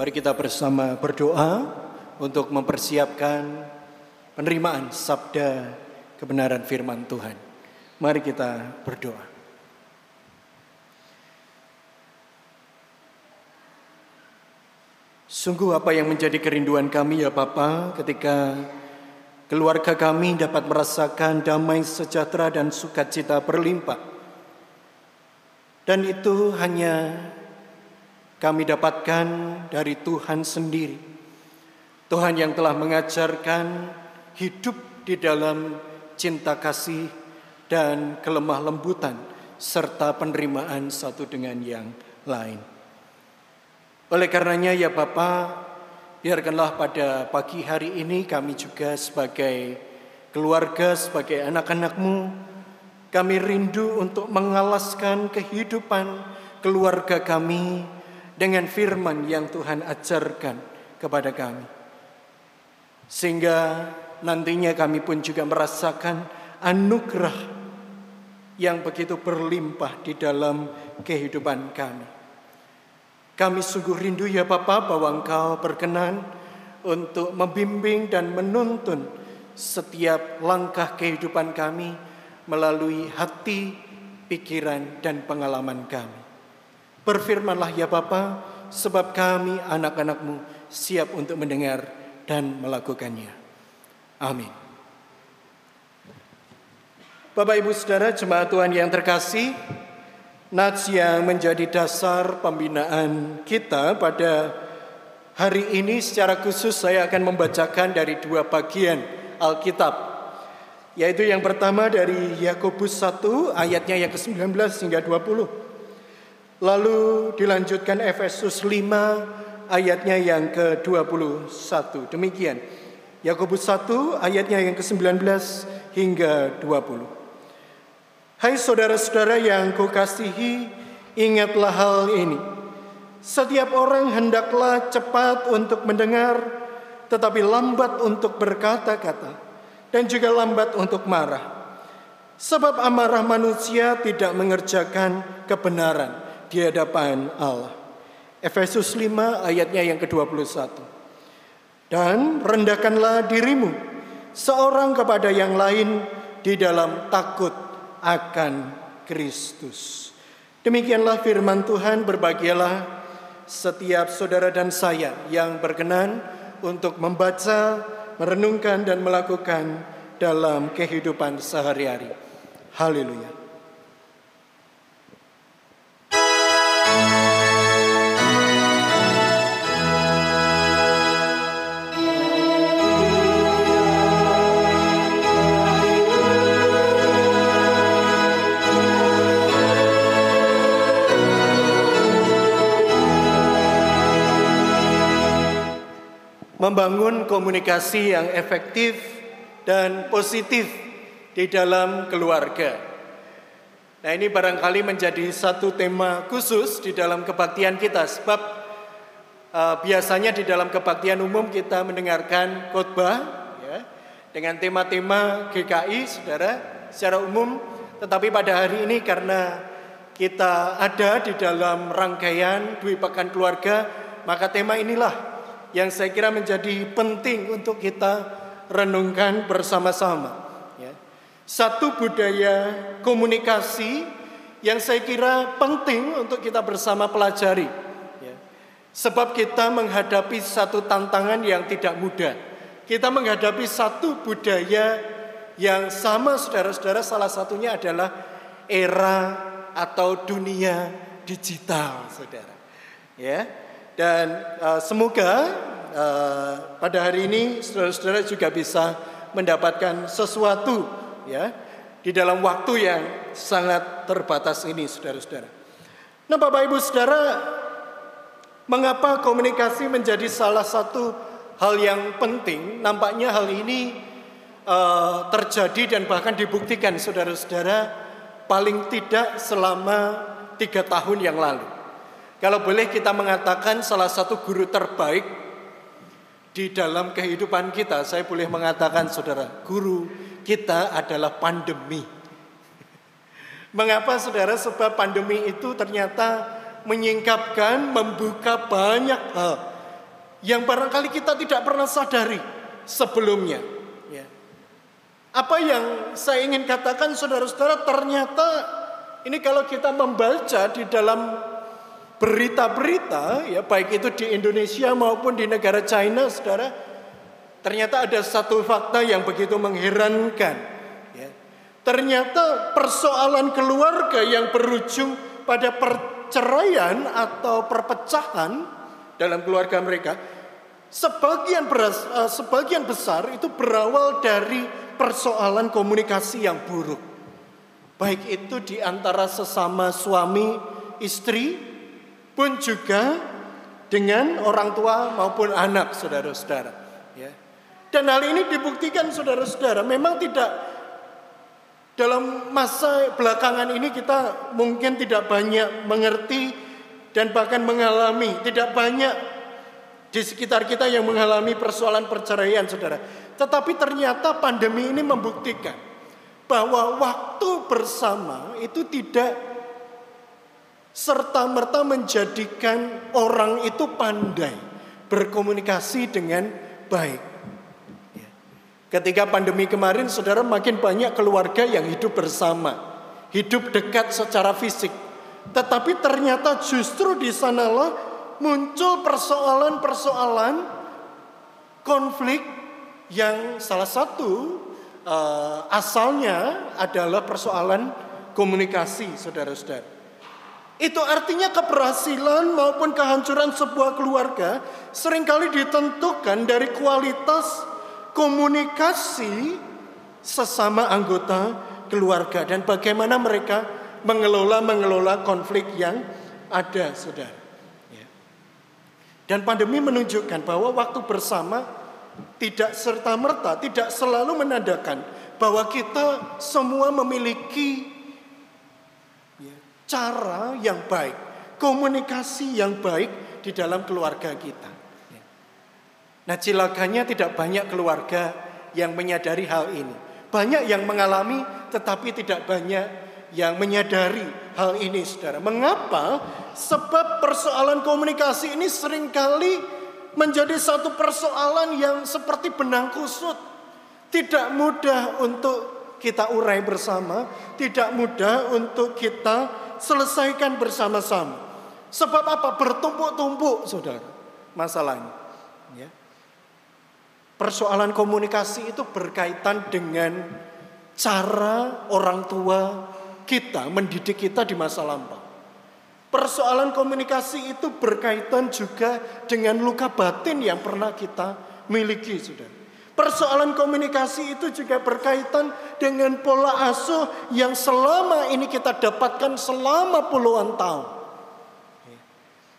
Mari kita bersama berdoa untuk mempersiapkan penerimaan sabda kebenaran firman Tuhan. Mari kita berdoa. Sungguh apa yang menjadi kerinduan kami ya Bapa ketika keluarga kami dapat merasakan damai sejahtera dan sukacita berlimpah. Dan itu hanya kami dapatkan dari Tuhan sendiri. Tuhan yang telah mengajarkan hidup di dalam cinta kasih dan kelemah lembutan serta penerimaan satu dengan yang lain. Oleh karenanya ya Bapa, biarkanlah pada pagi hari ini kami juga sebagai keluarga, sebagai anak-anakmu, kami rindu untuk mengalaskan kehidupan keluarga kami, dengan firman yang Tuhan ajarkan kepada kami. Sehingga nantinya kami pun juga merasakan anugerah yang begitu berlimpah di dalam kehidupan kami. Kami sungguh rindu ya Bapa bahwa Engkau berkenan untuk membimbing dan menuntun setiap langkah kehidupan kami melalui hati, pikiran, dan pengalaman kami. Berfirmanlah ya Bapa, sebab kami anak-anakmu siap untuk mendengar dan melakukannya. Amin. Bapak Ibu Saudara jemaat Tuhan yang terkasih, Nats yang menjadi dasar pembinaan kita pada hari ini secara khusus saya akan membacakan dari dua bagian Alkitab. Yaitu yang pertama dari Yakobus 1 ayatnya yang ke-19 hingga 20. Lalu dilanjutkan Efesus 5 ayatnya yang ke-21. Demikian. Yakobus 1 ayatnya yang ke-19 hingga 20. Hai saudara-saudara yang kukasihi, ingatlah hal ini. Setiap orang hendaklah cepat untuk mendengar, tetapi lambat untuk berkata-kata, dan juga lambat untuk marah. Sebab amarah manusia tidak mengerjakan kebenaran di hadapan Allah. Efesus 5 ayatnya yang ke-21. Dan rendahkanlah dirimu seorang kepada yang lain di dalam takut akan Kristus. Demikianlah firman Tuhan, berbahagialah setiap saudara dan saya yang berkenan untuk membaca, merenungkan dan melakukan dalam kehidupan sehari-hari. Haleluya. Membangun komunikasi yang efektif dan positif di dalam keluarga. Nah, ini barangkali menjadi satu tema khusus di dalam kebaktian kita sebab uh, biasanya di dalam kebaktian umum kita mendengarkan khotbah ya, dengan tema-tema GKI Saudara secara umum, tetapi pada hari ini karena kita ada di dalam rangkaian Dwi Pekan Keluarga, maka tema inilah yang saya kira menjadi penting untuk kita renungkan bersama-sama. Satu budaya komunikasi yang saya kira penting untuk kita bersama pelajari. Ya. Sebab kita menghadapi satu tantangan yang tidak mudah. Kita menghadapi satu budaya yang sama saudara-saudara salah satunya adalah era atau dunia digital saudara. Ya, dan uh, semoga uh, pada hari ini saudara-saudara juga bisa mendapatkan sesuatu ya di dalam waktu yang sangat terbatas ini saudara-saudara. Nah Bapak Ibu Saudara, mengapa komunikasi menjadi salah satu hal yang penting? Nampaknya hal ini uh, terjadi dan bahkan dibuktikan saudara-saudara paling tidak selama tiga tahun yang lalu. Kalau boleh kita mengatakan salah satu guru terbaik di dalam kehidupan kita, saya boleh mengatakan saudara, guru kita adalah pandemi. Mengapa saudara? Sebab pandemi itu ternyata menyingkapkan, membuka banyak hal yang barangkali kita tidak pernah sadari sebelumnya. Ya. Apa yang saya ingin katakan saudara-saudara ternyata ini kalau kita membaca di dalam berita-berita ya baik itu di Indonesia maupun di negara China saudara ternyata ada satu fakta yang begitu mengherankan ya. Ternyata persoalan keluarga yang berujung pada perceraian atau perpecahan dalam keluarga mereka Sebagian beras, uh, sebagian besar itu berawal dari persoalan komunikasi yang buruk. Baik itu di antara sesama suami istri pun juga dengan orang tua maupun anak saudara-saudara. Dan hal ini dibuktikan saudara-saudara memang tidak dalam masa belakangan ini kita mungkin tidak banyak mengerti dan bahkan mengalami tidak banyak di sekitar kita yang mengalami persoalan perceraian, saudara. Tetapi ternyata pandemi ini membuktikan bahwa waktu bersama itu tidak serta-merta menjadikan orang itu pandai berkomunikasi dengan baik. Ketika pandemi kemarin, saudara makin banyak keluarga yang hidup bersama, hidup dekat secara fisik. Tetapi ternyata justru di sanalah muncul persoalan-persoalan konflik yang salah satu uh, asalnya adalah persoalan komunikasi, saudara-saudara. Itu artinya keberhasilan maupun kehancuran sebuah keluarga sering kali ditentukan dari kualitas komunikasi sesama anggota keluarga dan bagaimana mereka mengelola mengelola konflik yang ada, saudara. Dan pandemi menunjukkan bahwa waktu bersama tidak serta-merta, tidak selalu menandakan bahwa kita semua memiliki ya, cara yang baik, komunikasi yang baik di dalam keluarga kita. Nah, cilakanya tidak banyak keluarga yang menyadari hal ini. Banyak yang mengalami, tetapi tidak banyak yang menyadari hal ini saudara. Mengapa? Sebab persoalan komunikasi ini sering kali menjadi satu persoalan yang seperti benang kusut. Tidak mudah untuk kita urai bersama, tidak mudah untuk kita selesaikan bersama-sama. Sebab apa? Bertumpuk-tumpuk, saudara. Masalahnya. Persoalan komunikasi itu berkaitan dengan cara orang tua kita, mendidik kita di masa lampau. Persoalan komunikasi itu berkaitan juga dengan luka batin yang pernah kita miliki, sudah. Persoalan komunikasi itu juga berkaitan dengan pola asuh yang selama ini kita dapatkan selama puluhan tahun.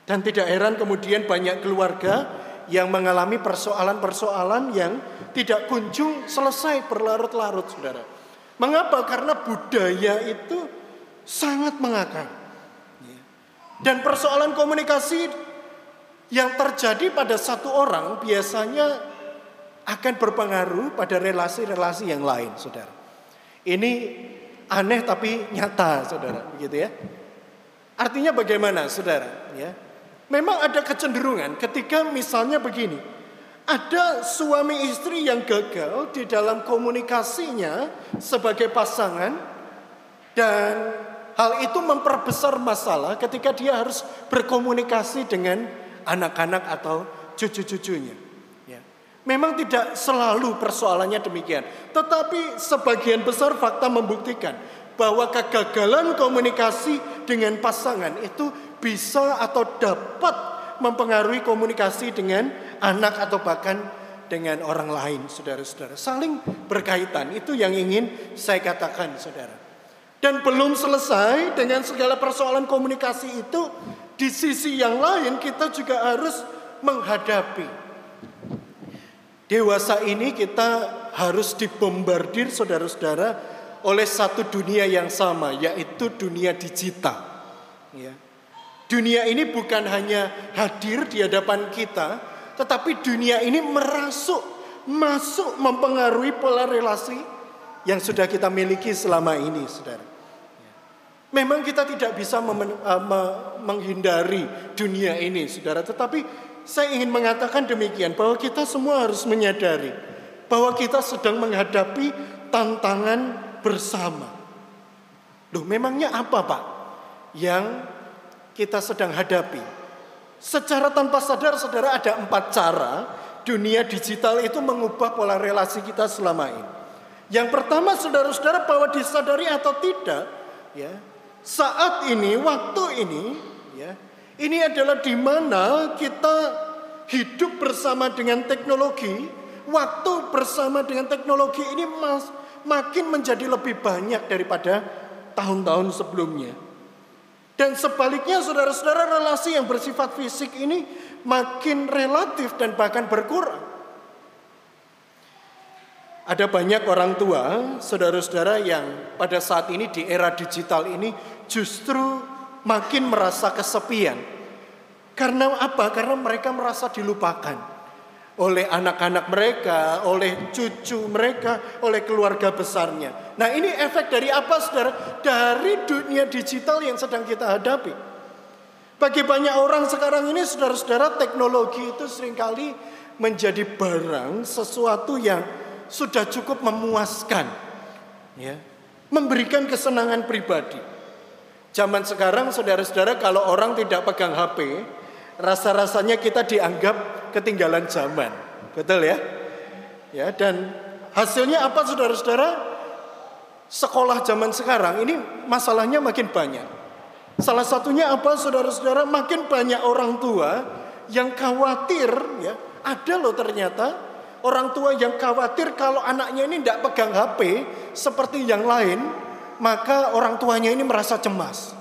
Dan tidak heran kemudian banyak keluarga yang mengalami persoalan-persoalan yang tidak kunjung selesai berlarut-larut, saudara. Mengapa? Karena budaya itu sangat mengakar. Dan persoalan komunikasi yang terjadi pada satu orang biasanya akan berpengaruh pada relasi-relasi yang lain, saudara. Ini aneh tapi nyata, saudara, begitu ya. Artinya bagaimana, saudara? Ya, memang ada kecenderungan ketika misalnya begini, ada suami istri yang gagal di dalam komunikasinya sebagai pasangan dan hal itu memperbesar masalah ketika dia harus berkomunikasi dengan anak-anak atau cucu-cucunya. Ya. Memang tidak selalu persoalannya demikian, tetapi sebagian besar fakta membuktikan bahwa kegagalan komunikasi dengan pasangan itu bisa atau dapat mempengaruhi komunikasi dengan anak atau bahkan dengan orang lain, saudara-saudara. Saling berkaitan, itu yang ingin saya katakan, saudara. Dan belum selesai dengan segala persoalan komunikasi itu, di sisi yang lain kita juga harus menghadapi. Dewasa ini kita harus dibombardir, saudara-saudara, oleh satu dunia yang sama, yaitu dunia digital. Ya. Dunia ini bukan hanya hadir di hadapan kita, tetapi dunia ini merasuk, masuk mempengaruhi pola relasi yang sudah kita miliki selama ini, saudara. Memang kita tidak bisa uh, menghindari dunia ini, saudara. Tetapi saya ingin mengatakan demikian bahwa kita semua harus menyadari bahwa kita sedang menghadapi tantangan bersama. Loh, memangnya apa, Pak? Yang kita sedang hadapi. Secara tanpa sadar, saudara, ada empat cara dunia digital itu mengubah pola relasi kita selama ini. Yang pertama, saudara-saudara, bahwa disadari atau tidak, ya, saat ini, waktu ini, ya, ini adalah di mana kita hidup bersama dengan teknologi, waktu bersama dengan teknologi ini mas, makin menjadi lebih banyak daripada tahun-tahun sebelumnya. Dan sebaliknya saudara-saudara relasi yang bersifat fisik ini makin relatif dan bahkan berkurang. Ada banyak orang tua, saudara-saudara yang pada saat ini di era digital ini justru makin merasa kesepian. Karena apa? Karena mereka merasa dilupakan oleh anak-anak mereka, oleh cucu mereka, oleh keluarga besarnya. Nah, ini efek dari apa, Saudara? Dari dunia digital yang sedang kita hadapi. Bagi banyak orang sekarang ini, saudara-saudara, teknologi itu sering kali menjadi barang sesuatu yang sudah cukup memuaskan. Ya, memberikan kesenangan pribadi. Zaman sekarang saudara-saudara kalau orang tidak pegang HP, rasa-rasanya kita dianggap ketinggalan zaman. Betul ya? Ya, dan hasilnya apa saudara-saudara? Sekolah zaman sekarang ini masalahnya makin banyak. Salah satunya apa saudara-saudara? Makin banyak orang tua yang khawatir ya, ada loh ternyata Orang tua yang khawatir kalau anaknya ini tidak pegang HP seperti yang lain, maka orang tuanya ini merasa cemas.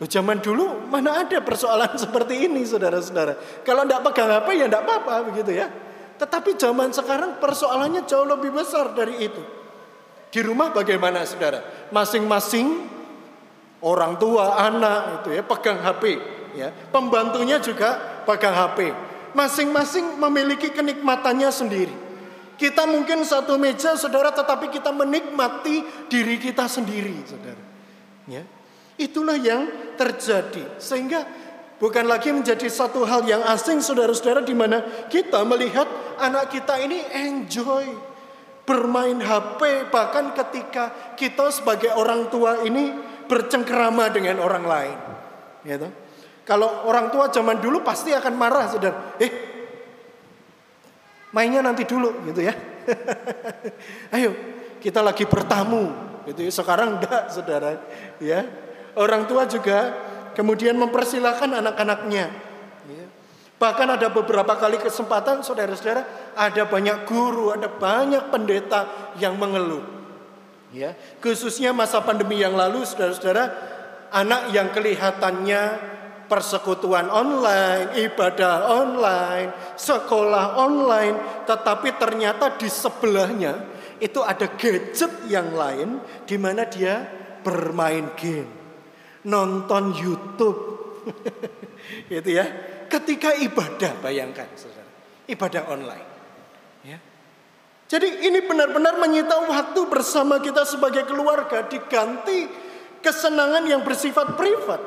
Zaman dulu mana ada persoalan seperti ini saudara-saudara. Kalau tidak pegang HP ya tidak apa-apa begitu ya. Tetapi zaman sekarang persoalannya jauh lebih besar dari itu. Di rumah bagaimana saudara? Masing-masing orang tua, anak itu ya pegang HP ya. Pembantunya juga pegang HP masing-masing memiliki kenikmatannya sendiri. Kita mungkin satu meja, saudara, tetapi kita menikmati diri kita sendiri, saudara. Ya. Itulah yang terjadi. Sehingga bukan lagi menjadi satu hal yang asing, saudara-saudara, di mana kita melihat anak kita ini enjoy bermain HP, bahkan ketika kita sebagai orang tua ini bercengkerama dengan orang lain. Gitu. Kalau orang tua zaman dulu pasti akan marah, saudara. Eh, mainnya nanti dulu, gitu ya. Ayo, kita lagi bertamu, gitu ya. Sekarang enggak, saudara. Ya, orang tua juga kemudian mempersilahkan anak-anaknya. Ya. Bahkan ada beberapa kali kesempatan, saudara-saudara, ada banyak guru, ada banyak pendeta yang mengeluh. Ya, khususnya masa pandemi yang lalu, saudara-saudara, anak yang kelihatannya persekutuan online, ibadah online, sekolah online, tetapi ternyata di sebelahnya itu ada gadget yang lain di mana dia bermain game, nonton YouTube. gitu ya. Ketika ibadah bayangkan Saudara, ibadah online. Ya. Jadi ini benar-benar menyita waktu bersama kita sebagai keluarga diganti kesenangan yang bersifat privat.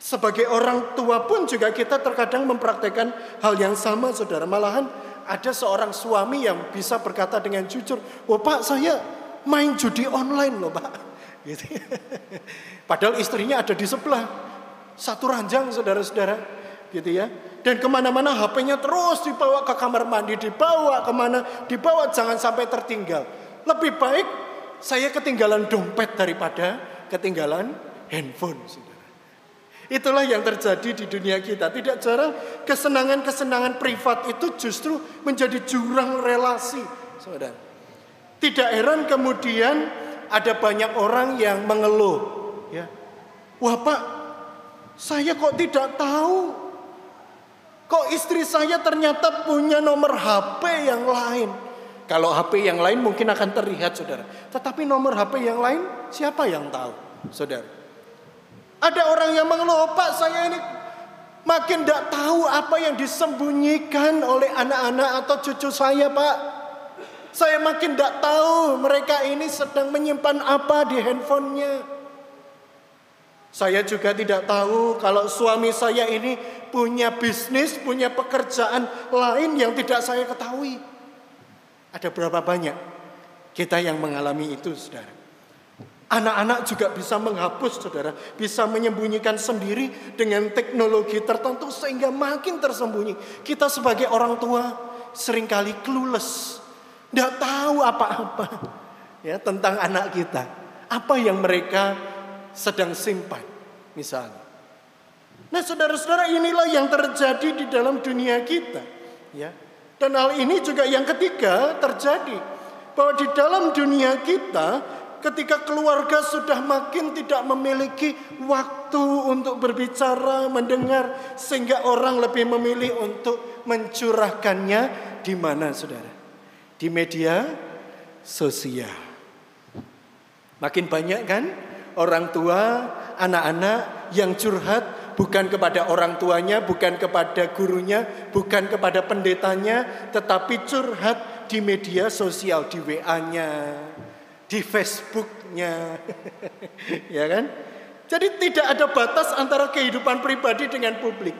Sebagai orang tua pun juga kita terkadang mempraktekkan hal yang sama saudara. Malahan ada seorang suami yang bisa berkata dengan jujur, oh pak saya main judi online loh pak. Gitu. Padahal istrinya ada di sebelah. Satu ranjang saudara-saudara. Gitu ya. Dan ke mana-mana HP-nya terus dibawa ke kamar mandi, dibawa ke mana, dibawa jangan sampai tertinggal. Lebih baik saya ketinggalan dompet daripada ketinggalan handphone. Saudara. Itulah yang terjadi di dunia kita. Tidak jarang kesenangan-kesenangan privat itu justru menjadi jurang relasi, saudara. Tidak heran kemudian ada banyak orang yang mengeluh, ya. Wah pak, saya kok tidak tahu. Kok istri saya ternyata punya nomor HP yang lain. Kalau HP yang lain mungkin akan terlihat saudara. Tetapi nomor HP yang lain siapa yang tahu saudara. Ada orang yang mengeluh, Pak saya ini makin tidak tahu apa yang disembunyikan oleh anak-anak atau cucu saya Pak. Saya makin tidak tahu mereka ini sedang menyimpan apa di handphonenya. Saya juga tidak tahu kalau suami saya ini punya bisnis, punya pekerjaan lain yang tidak saya ketahui. Ada berapa banyak kita yang mengalami itu, saudara? Anak-anak juga bisa menghapus, saudara, bisa menyembunyikan sendiri dengan teknologi tertentu sehingga makin tersembunyi. Kita sebagai orang tua sering kali clueless, tidak tahu apa-apa ya tentang anak kita, apa yang mereka sedang simpan, misalnya. Nah, saudara-saudara, inilah yang terjadi di dalam dunia kita, ya. Dan hal ini juga yang ketiga terjadi bahwa di dalam dunia kita ketika keluarga sudah makin tidak memiliki waktu untuk berbicara, mendengar, sehingga orang lebih memilih untuk mencurahkannya di mana, saudara? Di media sosial. Makin banyak kan orang tua, anak-anak yang curhat bukan kepada orang tuanya, bukan kepada gurunya, bukan kepada pendetanya, tetapi curhat di media sosial, di WA-nya, di Facebooknya, ya kan? Jadi tidak ada batas antara kehidupan pribadi dengan publik.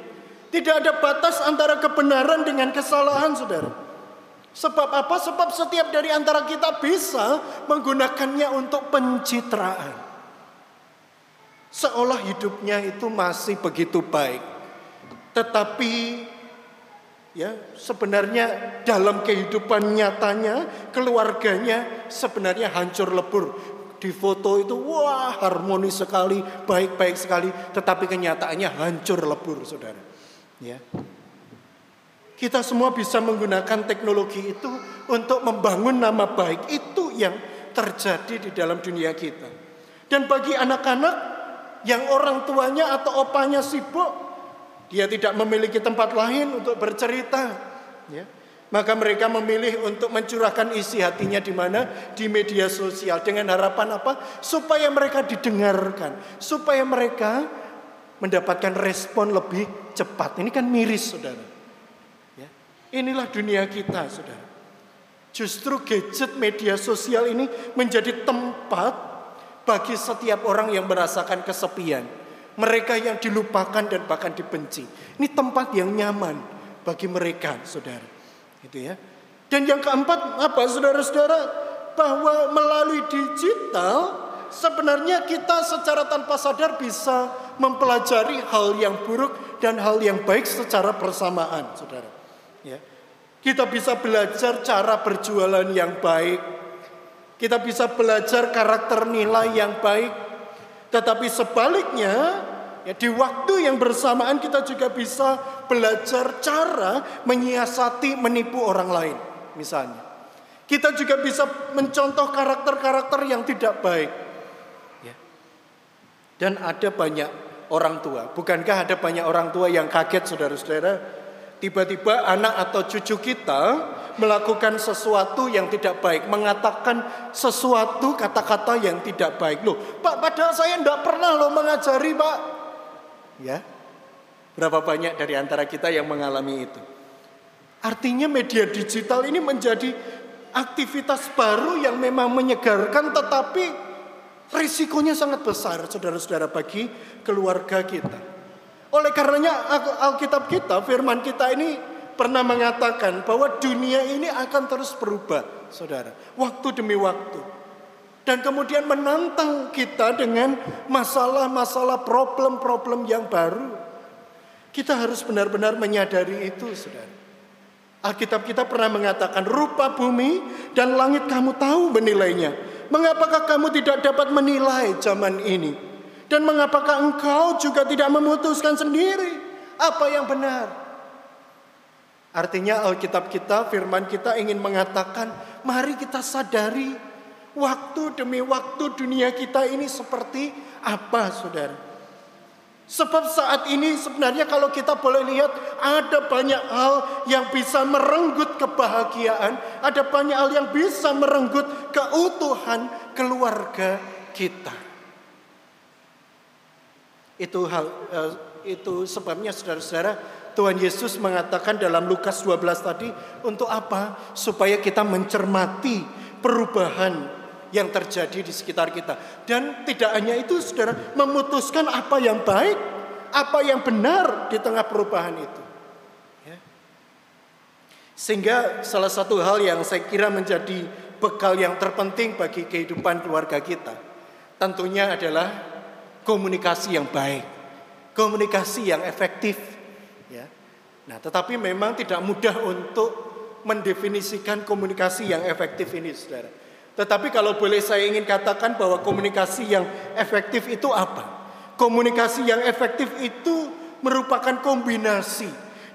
Tidak ada batas antara kebenaran dengan kesalahan, saudara. Sebab apa? Sebab setiap dari antara kita bisa menggunakannya untuk pencitraan. Seolah hidupnya itu masih begitu baik. Tetapi Ya, sebenarnya dalam kehidupan nyatanya keluarganya sebenarnya hancur lebur. Di foto itu wah harmonis sekali, baik-baik sekali, tetapi kenyataannya hancur lebur, Saudara. Ya. Kita semua bisa menggunakan teknologi itu untuk membangun nama baik. Itu yang terjadi di dalam dunia kita. Dan bagi anak-anak yang orang tuanya atau opanya sibuk dia tidak memiliki tempat lain untuk bercerita. Ya. Maka mereka memilih untuk mencurahkan isi hatinya di mana? Di media sosial. Dengan harapan apa? Supaya mereka didengarkan. Supaya mereka mendapatkan respon lebih cepat. Ini kan miris saudara. Inilah dunia kita saudara. Justru gadget media sosial ini menjadi tempat bagi setiap orang yang merasakan kesepian mereka yang dilupakan dan bahkan dibenci. Ini tempat yang nyaman bagi mereka, saudara. Itu ya. Dan yang keempat apa, saudara-saudara? Bahwa melalui digital sebenarnya kita secara tanpa sadar bisa mempelajari hal yang buruk dan hal yang baik secara bersamaan, saudara. Ya. Kita bisa belajar cara berjualan yang baik. Kita bisa belajar karakter nilai yang baik. Tetapi sebaliknya, Ya, di waktu yang bersamaan kita juga bisa belajar cara menyiasati menipu orang lain, misalnya. Kita juga bisa mencontoh karakter-karakter yang tidak baik. Ya. Dan ada banyak orang tua. Bukankah ada banyak orang tua yang kaget saudara-saudara? Tiba-tiba anak atau cucu kita melakukan sesuatu yang tidak baik. Mengatakan sesuatu kata-kata yang tidak baik. Loh Pak padahal saya tidak pernah loh mengajari Pak. Ya. Berapa banyak dari antara kita yang mengalami itu? Artinya media digital ini menjadi aktivitas baru yang memang menyegarkan tetapi risikonya sangat besar saudara-saudara bagi keluarga kita. Oleh karenanya Alkitab kita, firman kita ini pernah mengatakan bahwa dunia ini akan terus berubah, saudara. Waktu demi waktu dan kemudian menantang kita dengan masalah-masalah problem-problem yang baru. Kita harus benar-benar menyadari itu, saudara. Alkitab kita pernah mengatakan, rupa bumi dan langit kamu tahu menilainya. Mengapakah kamu tidak dapat menilai zaman ini? Dan mengapakah engkau juga tidak memutuskan sendiri apa yang benar? Artinya Alkitab kita, firman kita ingin mengatakan, mari kita sadari Waktu demi waktu dunia kita ini seperti apa saudara? Sebab saat ini sebenarnya kalau kita boleh lihat ada banyak hal yang bisa merenggut kebahagiaan. Ada banyak hal yang bisa merenggut keutuhan keluarga kita. Itu hal eh, itu sebabnya saudara-saudara Tuhan Yesus mengatakan dalam Lukas 12 tadi untuk apa? Supaya kita mencermati perubahan yang terjadi di sekitar kita. Dan tidak hanya itu saudara, memutuskan apa yang baik, apa yang benar di tengah perubahan itu. Ya. Sehingga salah satu hal yang saya kira menjadi bekal yang terpenting bagi kehidupan keluarga kita. Tentunya adalah komunikasi yang baik, komunikasi yang efektif. Ya. Nah, tetapi memang tidak mudah untuk mendefinisikan komunikasi yang efektif ini, saudara. Tetapi kalau boleh saya ingin katakan bahwa komunikasi yang efektif itu apa? Komunikasi yang efektif itu merupakan kombinasi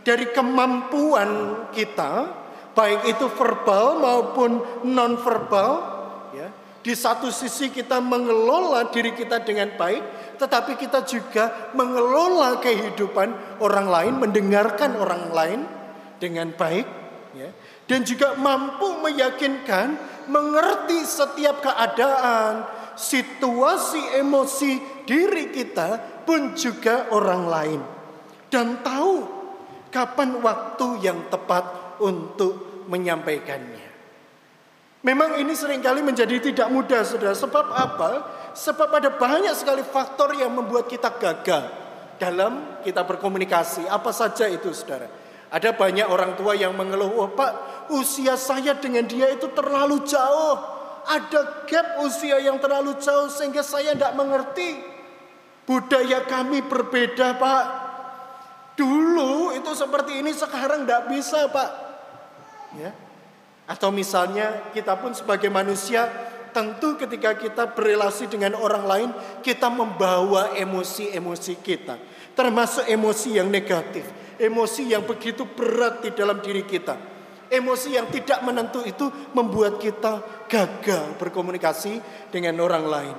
dari kemampuan kita, baik itu verbal maupun non verbal. Ya. Di satu sisi kita mengelola diri kita dengan baik, tetapi kita juga mengelola kehidupan orang lain, mendengarkan orang lain dengan baik, ya. dan juga mampu meyakinkan mengerti setiap keadaan, situasi emosi diri kita pun juga orang lain. Dan tahu kapan waktu yang tepat untuk menyampaikannya. Memang ini sering kali menjadi tidak mudah saudara. Sebab apa? Sebab ada banyak sekali faktor yang membuat kita gagal dalam kita berkomunikasi. Apa saja itu saudara? Ada banyak orang tua yang mengeluh, oh pak usia saya dengan dia itu terlalu jauh. Ada gap usia yang terlalu jauh sehingga saya tidak mengerti. Budaya kami berbeda pak. Dulu itu seperti ini sekarang tidak bisa pak. Ya. Atau misalnya kita pun sebagai manusia tentu ketika kita berrelasi dengan orang lain kita membawa emosi-emosi kita. Termasuk emosi yang negatif emosi yang begitu berat di dalam diri kita. Emosi yang tidak menentu itu membuat kita gagal berkomunikasi dengan orang lain.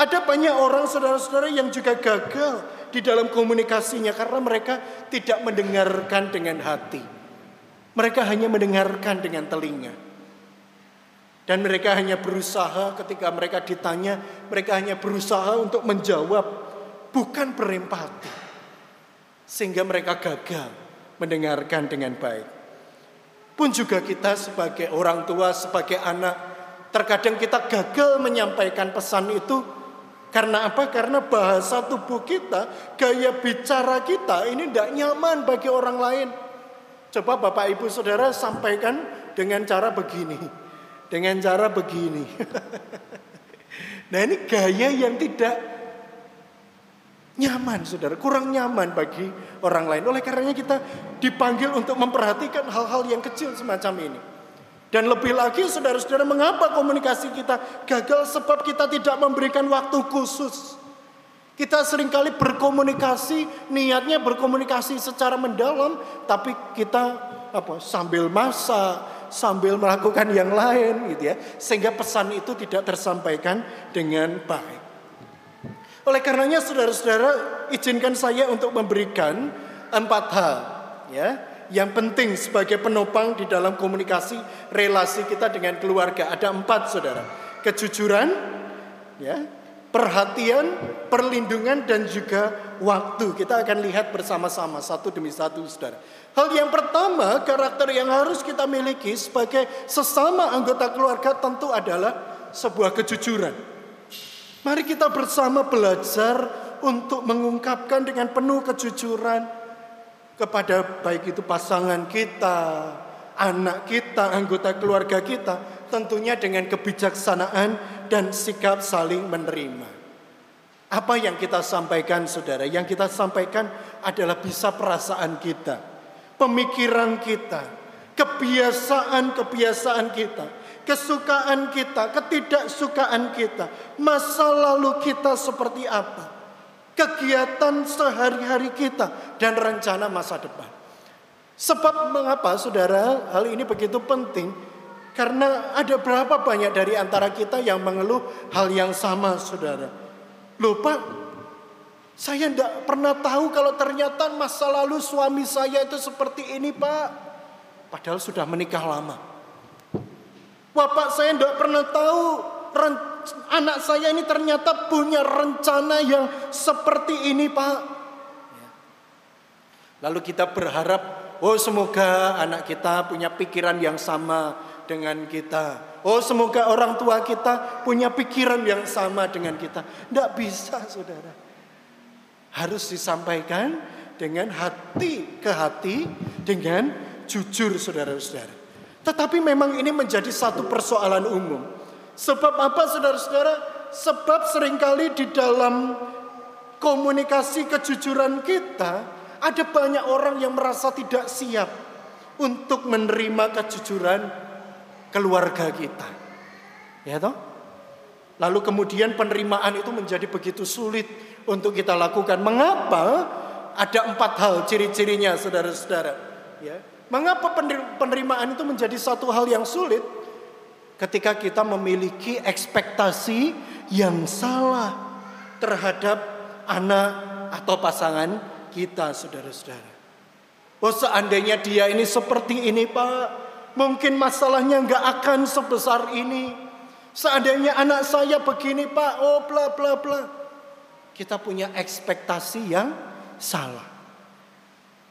Ada banyak orang saudara-saudara yang juga gagal di dalam komunikasinya karena mereka tidak mendengarkan dengan hati. Mereka hanya mendengarkan dengan telinga. Dan mereka hanya berusaha ketika mereka ditanya, mereka hanya berusaha untuk menjawab, bukan berempati sehingga mereka gagal mendengarkan dengan baik. Pun juga kita sebagai orang tua, sebagai anak, terkadang kita gagal menyampaikan pesan itu karena apa? Karena bahasa tubuh kita, gaya bicara kita ini tidak nyaman bagi orang lain. Coba Bapak Ibu Saudara sampaikan dengan cara begini. Dengan cara begini. nah ini gaya yang tidak nyaman saudara, kurang nyaman bagi orang lain. Oleh karenanya kita dipanggil untuk memperhatikan hal-hal yang kecil semacam ini. Dan lebih lagi saudara-saudara mengapa komunikasi kita gagal sebab kita tidak memberikan waktu khusus. Kita sering kali berkomunikasi, niatnya berkomunikasi secara mendalam, tapi kita apa sambil masak, sambil melakukan yang lain gitu ya. Sehingga pesan itu tidak tersampaikan dengan baik. Oleh karenanya saudara-saudara izinkan saya untuk memberikan empat hal ya yang penting sebagai penopang di dalam komunikasi relasi kita dengan keluarga. Ada empat saudara. Kejujuran, ya, perhatian, perlindungan dan juga waktu. Kita akan lihat bersama-sama satu demi satu saudara. Hal yang pertama karakter yang harus kita miliki sebagai sesama anggota keluarga tentu adalah sebuah kejujuran. Mari kita bersama belajar untuk mengungkapkan dengan penuh kejujuran kepada baik itu pasangan kita, anak kita, anggota keluarga kita, tentunya dengan kebijaksanaan dan sikap saling menerima. Apa yang kita sampaikan saudara? Yang kita sampaikan adalah bisa perasaan kita, pemikiran kita, kebiasaan-kebiasaan kita kesukaan kita, ketidaksukaan kita, masa lalu kita seperti apa, kegiatan sehari-hari kita, dan rencana masa depan. Sebab mengapa saudara hal ini begitu penting? Karena ada berapa banyak dari antara kita yang mengeluh hal yang sama saudara. Lupa, saya tidak pernah tahu kalau ternyata masa lalu suami saya itu seperti ini pak. Padahal sudah menikah lama. Bapak saya tidak pernah tahu anak saya ini ternyata punya rencana yang seperti ini Pak. Lalu kita berharap, oh semoga anak kita punya pikiran yang sama dengan kita. Oh semoga orang tua kita punya pikiran yang sama dengan kita. Tidak bisa saudara. Harus disampaikan dengan hati ke hati, dengan jujur saudara-saudara. Tetapi memang ini menjadi satu persoalan umum. Sebab apa saudara-saudara? Sebab sering kali di dalam komunikasi kejujuran kita, ada banyak orang yang merasa tidak siap untuk menerima kejujuran keluarga kita. Ya toh? Lalu kemudian penerimaan itu menjadi begitu sulit untuk kita lakukan. Mengapa? Ada empat hal ciri-cirinya saudara-saudara. Ya. Mengapa penerimaan itu menjadi satu hal yang sulit? Ketika kita memiliki ekspektasi yang salah terhadap anak atau pasangan kita, saudara-saudara. Oh seandainya dia ini seperti ini pak, mungkin masalahnya nggak akan sebesar ini. Seandainya anak saya begini pak, oh bla bla bla. Kita punya ekspektasi yang salah.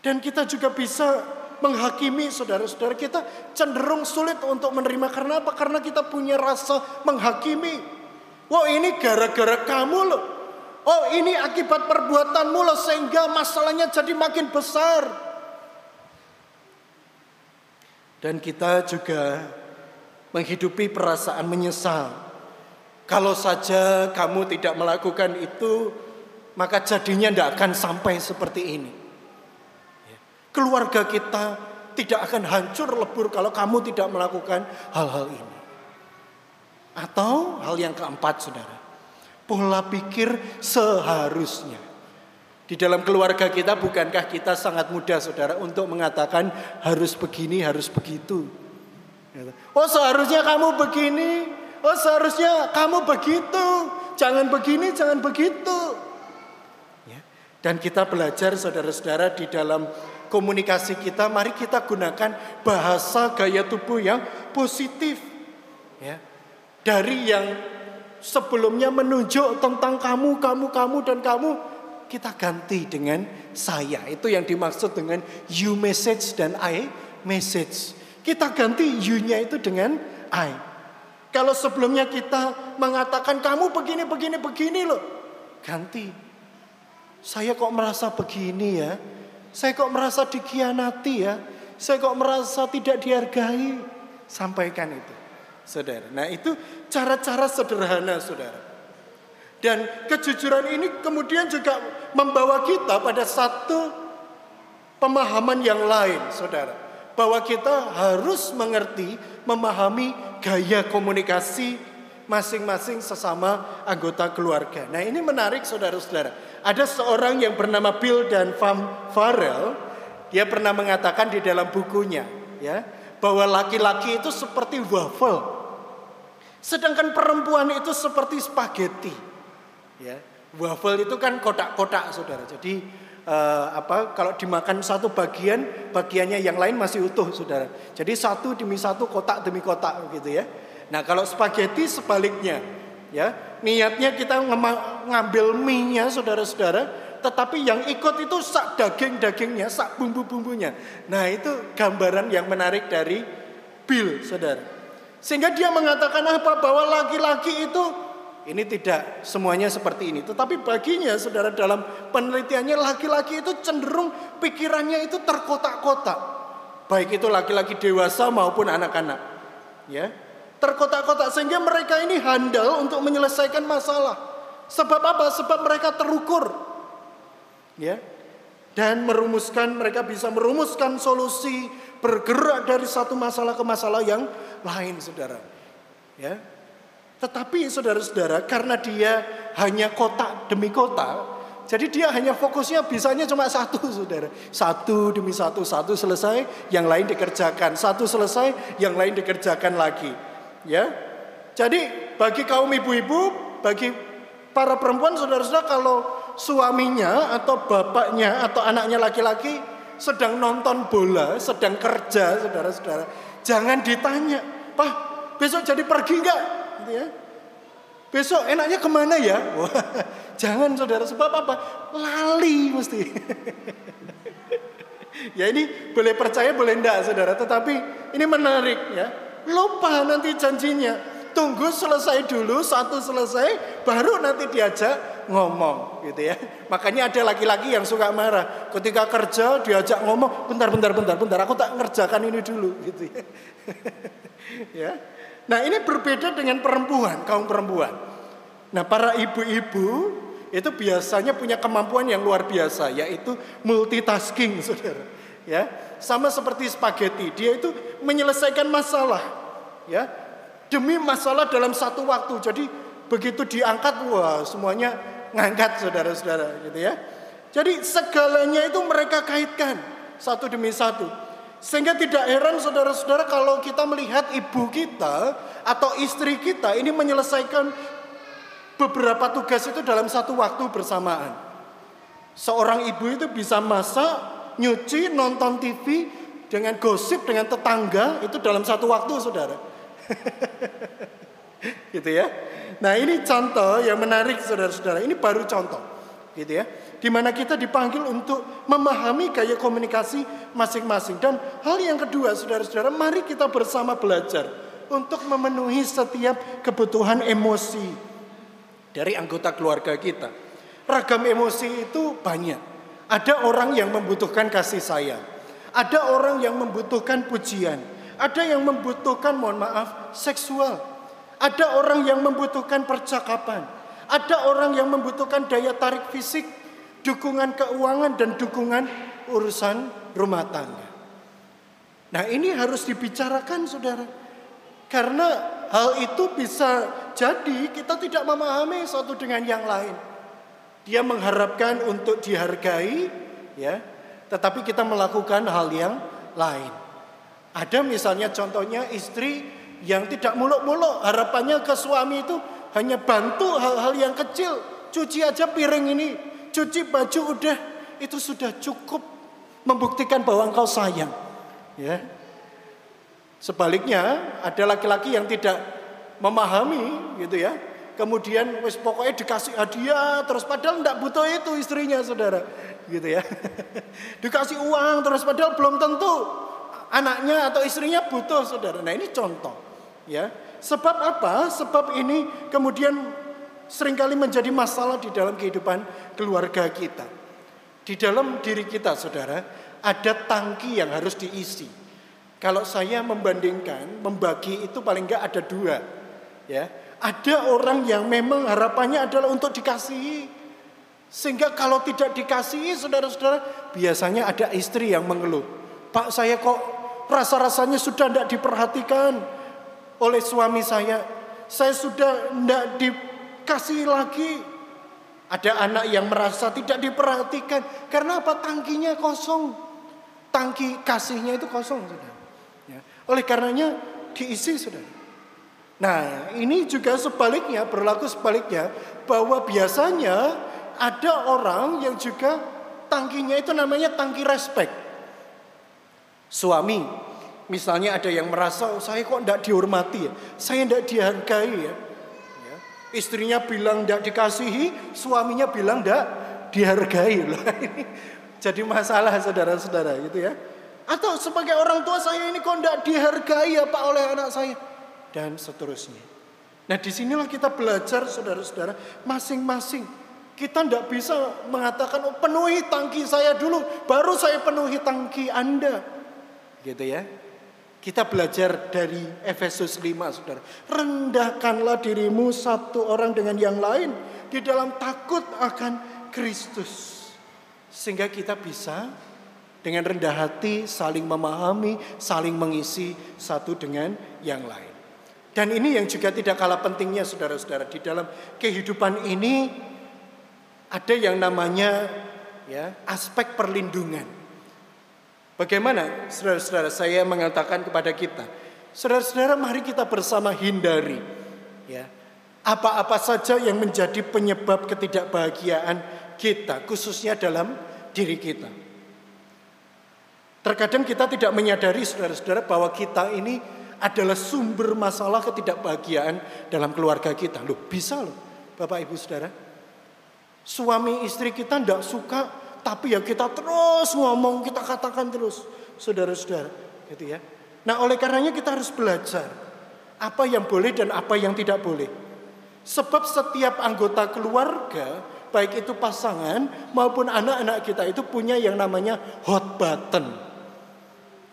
Dan kita juga bisa menghakimi saudara-saudara kita cenderung sulit untuk menerima karena apa? Karena kita punya rasa menghakimi. Wah ini gara-gara kamu loh. Oh ini akibat perbuatanmu loh sehingga masalahnya jadi makin besar. Dan kita juga menghidupi perasaan menyesal. Kalau saja kamu tidak melakukan itu, maka jadinya tidak akan sampai seperti ini. Ya. Keluarga kita tidak akan hancur lebur kalau kamu tidak melakukan hal-hal ini. Atau hal yang keempat, saudara pola pikir seharusnya. Di dalam keluarga kita bukankah kita sangat mudah saudara untuk mengatakan harus begini, harus begitu. Oh seharusnya kamu begini, oh seharusnya kamu begitu. Jangan begini, jangan begitu. Ya. Dan kita belajar saudara-saudara di dalam komunikasi kita, mari kita gunakan bahasa gaya tubuh yang positif. Ya. Dari yang sebelumnya menunjuk tentang kamu, kamu, kamu, dan kamu, kita ganti dengan saya. Itu yang dimaksud dengan you message dan I message. Kita ganti you-nya itu dengan I. Kalau sebelumnya kita mengatakan kamu begini, begini, begini loh. Ganti. Saya kok merasa begini ya. Saya kok merasa dikhianati ya. Saya kok merasa tidak dihargai. Sampaikan itu saudara. Nah itu cara-cara sederhana saudara. Dan kejujuran ini kemudian juga membawa kita pada satu pemahaman yang lain saudara. Bahwa kita harus mengerti, memahami gaya komunikasi masing-masing sesama anggota keluarga. Nah ini menarik saudara-saudara. Ada seorang yang bernama Bill dan Van Farrell. Dia pernah mengatakan di dalam bukunya ya bahwa laki-laki itu seperti waffle Sedangkan perempuan itu seperti spaghetti. Ya. Waffle itu kan kotak-kotak, Saudara. Jadi uh, apa kalau dimakan satu bagian, bagiannya yang lain masih utuh, Saudara. Jadi satu demi satu, kotak demi kotak gitu ya. Nah, kalau spaghetti sebaliknya, ya. Niatnya kita ngambil mie-nya, Saudara-saudara, tetapi yang ikut itu sak daging-dagingnya, sak bumbu-bumbunya. Nah, itu gambaran yang menarik dari Bill, Saudara. Sehingga dia mengatakan apa? Bahwa laki-laki itu ini tidak semuanya seperti ini. Tetapi baginya saudara dalam penelitiannya laki-laki itu cenderung pikirannya itu terkotak-kotak. Baik itu laki-laki dewasa maupun anak-anak. Ya, terkotak-kotak sehingga mereka ini handal untuk menyelesaikan masalah. Sebab apa? Sebab mereka terukur. Ya. Dan merumuskan mereka bisa merumuskan solusi bergerak dari satu masalah ke masalah yang lain, saudara. Ya, tetapi saudara-saudara, karena dia hanya kotak demi kotak, jadi dia hanya fokusnya bisanya cuma satu, saudara. Satu demi satu, satu selesai, yang lain dikerjakan. Satu selesai, yang lain dikerjakan lagi. Ya, jadi bagi kaum ibu-ibu, bagi para perempuan, saudara-saudara, kalau suaminya atau bapaknya atau anaknya laki-laki sedang nonton bola, sedang kerja, saudara-saudara, jangan ditanya, Pak, besok jadi pergi enggak? Gitu ya. Besok enaknya ke mana ya? Wah, jangan saudara, sebab apa? Lali mesti. ya ini boleh percaya boleh enggak saudara, tetapi ini menarik ya. Lupa nanti janjinya. Tunggu selesai dulu, satu selesai, baru nanti diajak ngomong gitu ya. Makanya ada laki-laki yang suka marah. Ketika kerja diajak ngomong, bentar, bentar, bentar, bentar, aku tak ngerjakan ini dulu gitu ya. ya. Nah ini berbeda dengan perempuan, kaum perempuan. Nah para ibu-ibu itu biasanya punya kemampuan yang luar biasa, yaitu multitasking, saudara. Ya, sama seperti spaghetti, dia itu menyelesaikan masalah, ya, demi masalah dalam satu waktu. Jadi begitu diangkat, wah semuanya ngangkat saudara-saudara gitu ya. Jadi segalanya itu mereka kaitkan satu demi satu. Sehingga tidak heran saudara-saudara kalau kita melihat ibu kita atau istri kita ini menyelesaikan beberapa tugas itu dalam satu waktu bersamaan. Seorang ibu itu bisa masak, nyuci, nonton TV dengan gosip dengan tetangga itu dalam satu waktu saudara. gitu ya. Nah ini contoh yang menarik saudara-saudara. Ini baru contoh. Gitu ya. Di mana kita dipanggil untuk memahami gaya komunikasi masing-masing. Dan hal yang kedua saudara-saudara. Mari kita bersama belajar. Untuk memenuhi setiap kebutuhan emosi. Dari anggota keluarga kita. Ragam emosi itu banyak. Ada orang yang membutuhkan kasih sayang. Ada orang yang membutuhkan pujian ada yang membutuhkan, mohon maaf, seksual. Ada orang yang membutuhkan percakapan. Ada orang yang membutuhkan daya tarik fisik, dukungan keuangan, dan dukungan urusan rumah tangga. Nah ini harus dibicarakan saudara. Karena hal itu bisa jadi kita tidak memahami satu dengan yang lain. Dia mengharapkan untuk dihargai, ya, tetapi kita melakukan hal yang lain. Ada misalnya contohnya istri yang tidak muluk-muluk, harapannya ke suami itu hanya bantu hal-hal yang kecil. Cuci aja piring ini, cuci baju udah itu sudah cukup membuktikan bahwa engkau sayang. Ya. Sebaliknya ada laki-laki yang tidak memahami gitu ya. Kemudian wis pokoknya dikasih hadiah terus padahal tidak butuh itu istrinya saudara gitu ya. dikasih uang terus padahal belum tentu anaknya atau istrinya butuh saudara. Nah ini contoh ya. Sebab apa? Sebab ini kemudian sering kali menjadi masalah di dalam kehidupan keluarga kita. Di dalam diri kita saudara ada tangki yang harus diisi. Kalau saya membandingkan, membagi itu paling enggak ada dua. Ya, ada orang yang memang harapannya adalah untuk dikasihi. Sehingga kalau tidak dikasihi saudara-saudara, biasanya ada istri yang mengeluh. Pak saya kok Rasa-rasanya sudah tidak diperhatikan oleh suami saya. Saya sudah tidak dikasih lagi. Ada anak yang merasa tidak diperhatikan. Karena apa? Tangkinya kosong. Tangki kasihnya itu kosong. Sudah. Ya. Oleh karenanya diisi sudah. Nah ini juga sebaliknya, berlaku sebaliknya. Bahwa biasanya ada orang yang juga tangkinya itu namanya tangki respect. Suami, misalnya ada yang merasa oh, saya kok tidak dihormati ya, saya tidak dihargai ya. Ya. Istrinya bilang tidak dikasihi, suaminya bilang tidak dihargai loh. Jadi masalah saudara-saudara gitu ya. Atau sebagai orang tua saya ini kok tidak dihargai ya Pak oleh anak saya dan seterusnya. Nah di sinilah kita belajar saudara-saudara masing-masing. Kita tidak bisa mengatakan oh, penuhi tangki saya dulu, baru saya penuhi tangki Anda. Gitu ya. Kita belajar dari Efesus 5 Saudara. Rendahkanlah dirimu satu orang dengan yang lain di dalam takut akan Kristus. Sehingga kita bisa dengan rendah hati saling memahami, saling mengisi satu dengan yang lain. Dan ini yang juga tidak kalah pentingnya saudara-saudara di dalam kehidupan ini ada yang namanya ya aspek perlindungan. Bagaimana saudara-saudara saya mengatakan kepada kita, saudara-saudara mari kita bersama hindari ya apa-apa saja yang menjadi penyebab ketidakbahagiaan kita khususnya dalam diri kita. Terkadang kita tidak menyadari saudara-saudara bahwa kita ini adalah sumber masalah ketidakbahagiaan dalam keluarga kita. Loh, bisa loh Bapak Ibu Saudara. Suami istri kita tidak suka tapi ya kita terus ngomong, kita katakan terus, saudara-saudara, gitu ya. Nah, oleh karenanya kita harus belajar apa yang boleh dan apa yang tidak boleh. Sebab setiap anggota keluarga, baik itu pasangan maupun anak-anak kita itu punya yang namanya hot button.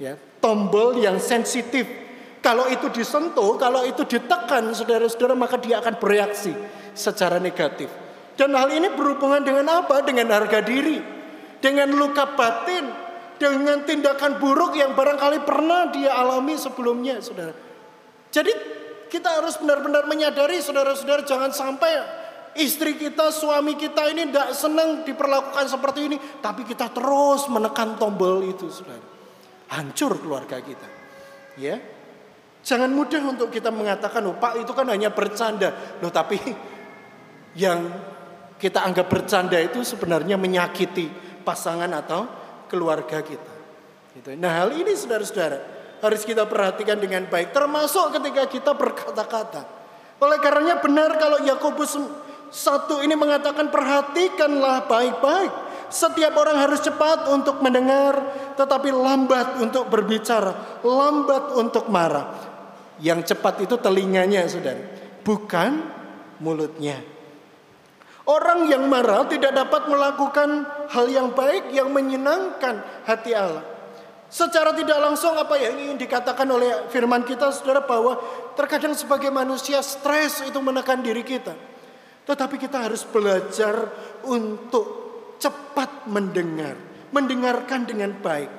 Ya, tombol yang sensitif. Kalau itu disentuh, kalau itu ditekan saudara-saudara maka dia akan bereaksi secara negatif. Dan hal ini berhubungan dengan apa? Dengan harga diri dengan luka batin, dengan tindakan buruk yang barangkali pernah dia alami sebelumnya, saudara. Jadi kita harus benar-benar menyadari, saudara-saudara, jangan sampai istri kita, suami kita ini tidak senang diperlakukan seperti ini, tapi kita terus menekan tombol itu, saudara. Hancur keluarga kita, ya. Jangan mudah untuk kita mengatakan, oh Pak itu kan hanya bercanda. Loh tapi yang kita anggap bercanda itu sebenarnya menyakiti pasangan atau keluarga kita. Gitu. Nah hal ini saudara-saudara harus kita perhatikan dengan baik. Termasuk ketika kita berkata-kata. Oleh karenanya benar kalau Yakobus satu ini mengatakan perhatikanlah baik-baik. Setiap orang harus cepat untuk mendengar, tetapi lambat untuk berbicara, lambat untuk marah. Yang cepat itu telinganya, saudara, bukan mulutnya. Orang yang marah tidak dapat melakukan hal yang baik yang menyenangkan hati Allah. Secara tidak langsung apa yang ingin dikatakan oleh firman kita saudara bahwa terkadang sebagai manusia stres itu menekan diri kita. Tetapi kita harus belajar untuk cepat mendengar, mendengarkan dengan baik.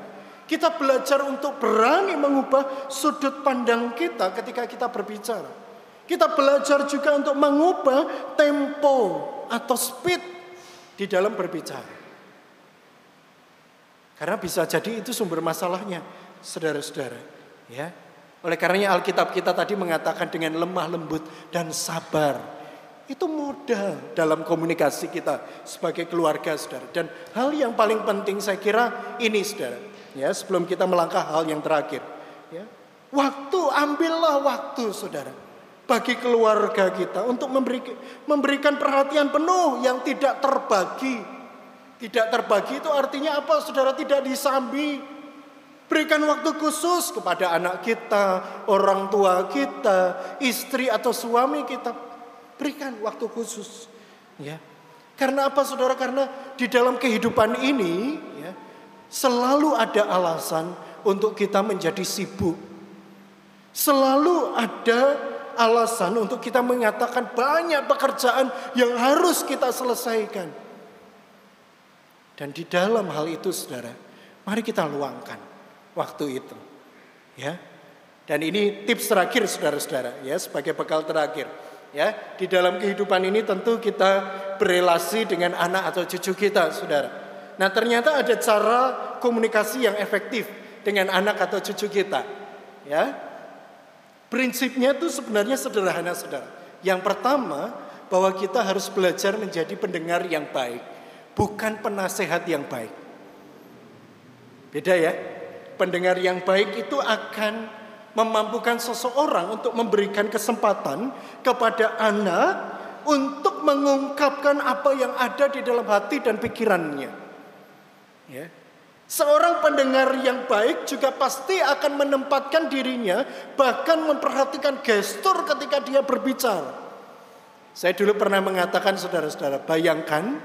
Kita belajar untuk berani mengubah sudut pandang kita ketika kita berbicara. Kita belajar juga untuk mengubah tempo atau speed di dalam berbicara. Karena bisa jadi itu sumber masalahnya, saudara-saudara. Ya, oleh karenanya Alkitab kita tadi mengatakan dengan lemah lembut dan sabar. Itu modal dalam komunikasi kita sebagai keluarga, saudara. Dan hal yang paling penting saya kira ini, saudara. Ya, sebelum kita melangkah hal yang terakhir. Ya, waktu, ambillah waktu, saudara bagi keluarga kita untuk memberi, memberikan perhatian penuh yang tidak terbagi. Tidak terbagi itu artinya apa? Saudara tidak disambi. Berikan waktu khusus kepada anak kita, orang tua kita, istri atau suami kita. Berikan waktu khusus. Ya. Karena apa saudara? Karena di dalam kehidupan ini ya, selalu ada alasan untuk kita menjadi sibuk. Selalu ada alasan untuk kita mengatakan banyak pekerjaan yang harus kita selesaikan. Dan di dalam hal itu saudara, mari kita luangkan waktu itu. Ya. Dan ini tips terakhir saudara-saudara ya sebagai bekal terakhir. Ya, di dalam kehidupan ini tentu kita berelasi dengan anak atau cucu kita, saudara. Nah, ternyata ada cara komunikasi yang efektif dengan anak atau cucu kita. Ya, Prinsipnya itu sebenarnya sederhana saudara. Yang pertama bahwa kita harus belajar menjadi pendengar yang baik. Bukan penasehat yang baik. Beda ya. Pendengar yang baik itu akan memampukan seseorang untuk memberikan kesempatan kepada anak untuk mengungkapkan apa yang ada di dalam hati dan pikirannya. Ya. Seorang pendengar yang baik juga pasti akan menempatkan dirinya, bahkan memperhatikan gestur ketika dia berbicara. Saya dulu pernah mengatakan, saudara-saudara, bayangkan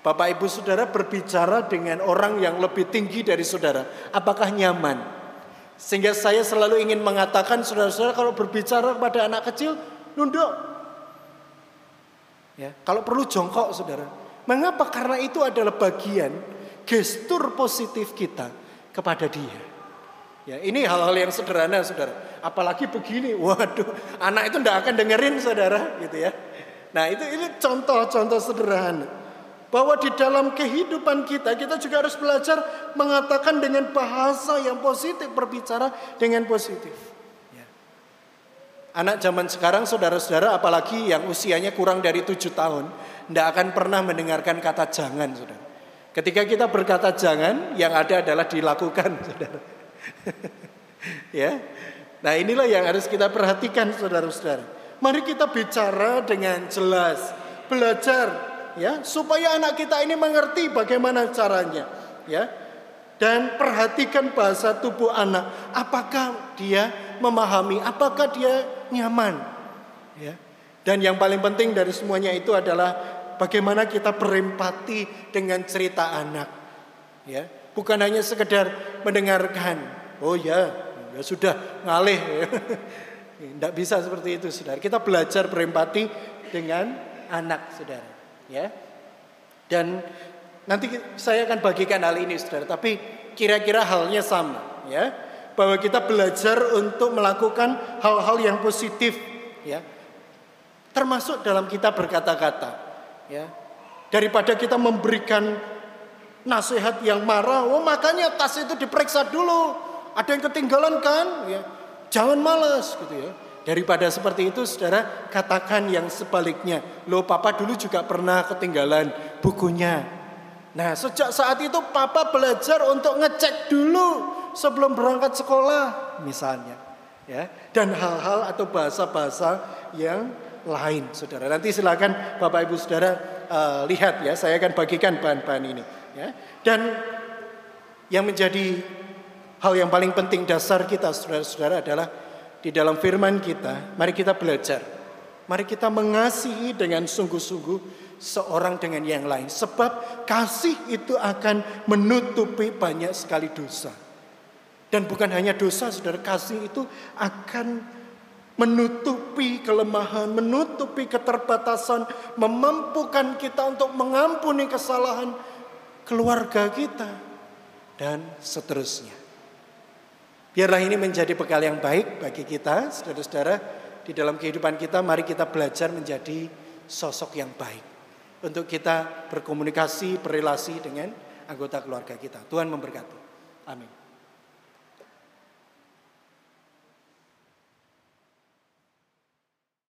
Bapak Ibu Saudara berbicara dengan orang yang lebih tinggi dari saudara, apakah nyaman? Sehingga saya selalu ingin mengatakan, saudara-saudara, kalau berbicara kepada anak kecil, nunduk. Ya, kalau perlu jongkok, saudara. Mengapa? Karena itu adalah bagian gestur positif kita kepada dia. Ya, ini hal-hal yang sederhana, saudara. Apalagi begini, waduh, anak itu tidak akan dengerin, saudara, gitu ya. Nah, itu ini contoh-contoh sederhana. Bahwa di dalam kehidupan kita, kita juga harus belajar mengatakan dengan bahasa yang positif, berbicara dengan positif. Ya. Anak zaman sekarang, saudara-saudara, apalagi yang usianya kurang dari tujuh tahun, tidak akan pernah mendengarkan kata jangan, saudara. Ketika kita berkata jangan, yang ada adalah dilakukan, saudara. ya, nah inilah yang harus kita perhatikan, saudara-saudara. Mari kita bicara dengan jelas, belajar ya, supaya anak kita ini mengerti bagaimana caranya, ya. Dan perhatikan bahasa tubuh anak, apakah dia memahami, apakah dia nyaman, ya. Dan yang paling penting dari semuanya itu adalah bagaimana kita berempati dengan cerita anak, ya. Bukan hanya sekedar mendengarkan, oh ya, ya sudah ngalih. Tidak bisa seperti itu, saudara. Kita belajar berempati dengan anak, saudara. Ya, dan nanti saya akan bagikan hal ini, saudara. Tapi kira-kira halnya sama, ya. Bahwa kita belajar untuk melakukan hal-hal yang positif, ya. Termasuk dalam kita berkata-kata, ya. Daripada kita memberikan nasihat yang marah, oh makanya tas itu diperiksa dulu. Ada yang ketinggalan kan? Ya Jangan malas gitu ya. Daripada seperti itu saudara katakan yang sebaliknya. Loh papa dulu juga pernah ketinggalan bukunya. Nah sejak saat itu papa belajar untuk ngecek dulu sebelum berangkat sekolah misalnya. ya Dan hal-hal atau bahasa-bahasa yang lain saudara. Nanti silakan bapak ibu saudara uh, lihat ya saya akan bagikan bahan-bahan ini. ya Dan yang menjadi Hal yang paling penting dasar kita saudara-saudara adalah di dalam firman kita, mari kita belajar. Mari kita mengasihi dengan sungguh-sungguh seorang dengan yang lain. Sebab kasih itu akan menutupi banyak sekali dosa. Dan bukan hanya dosa, saudara, kasih itu akan menutupi kelemahan, menutupi keterbatasan, memampukan kita untuk mengampuni kesalahan keluarga kita, dan seterusnya. Biarlah ini menjadi bekal yang baik bagi kita, saudara-saudara, di dalam kehidupan kita. Mari kita belajar menjadi sosok yang baik untuk kita berkomunikasi, berrelasi dengan anggota keluarga kita. Tuhan memberkati. Amin.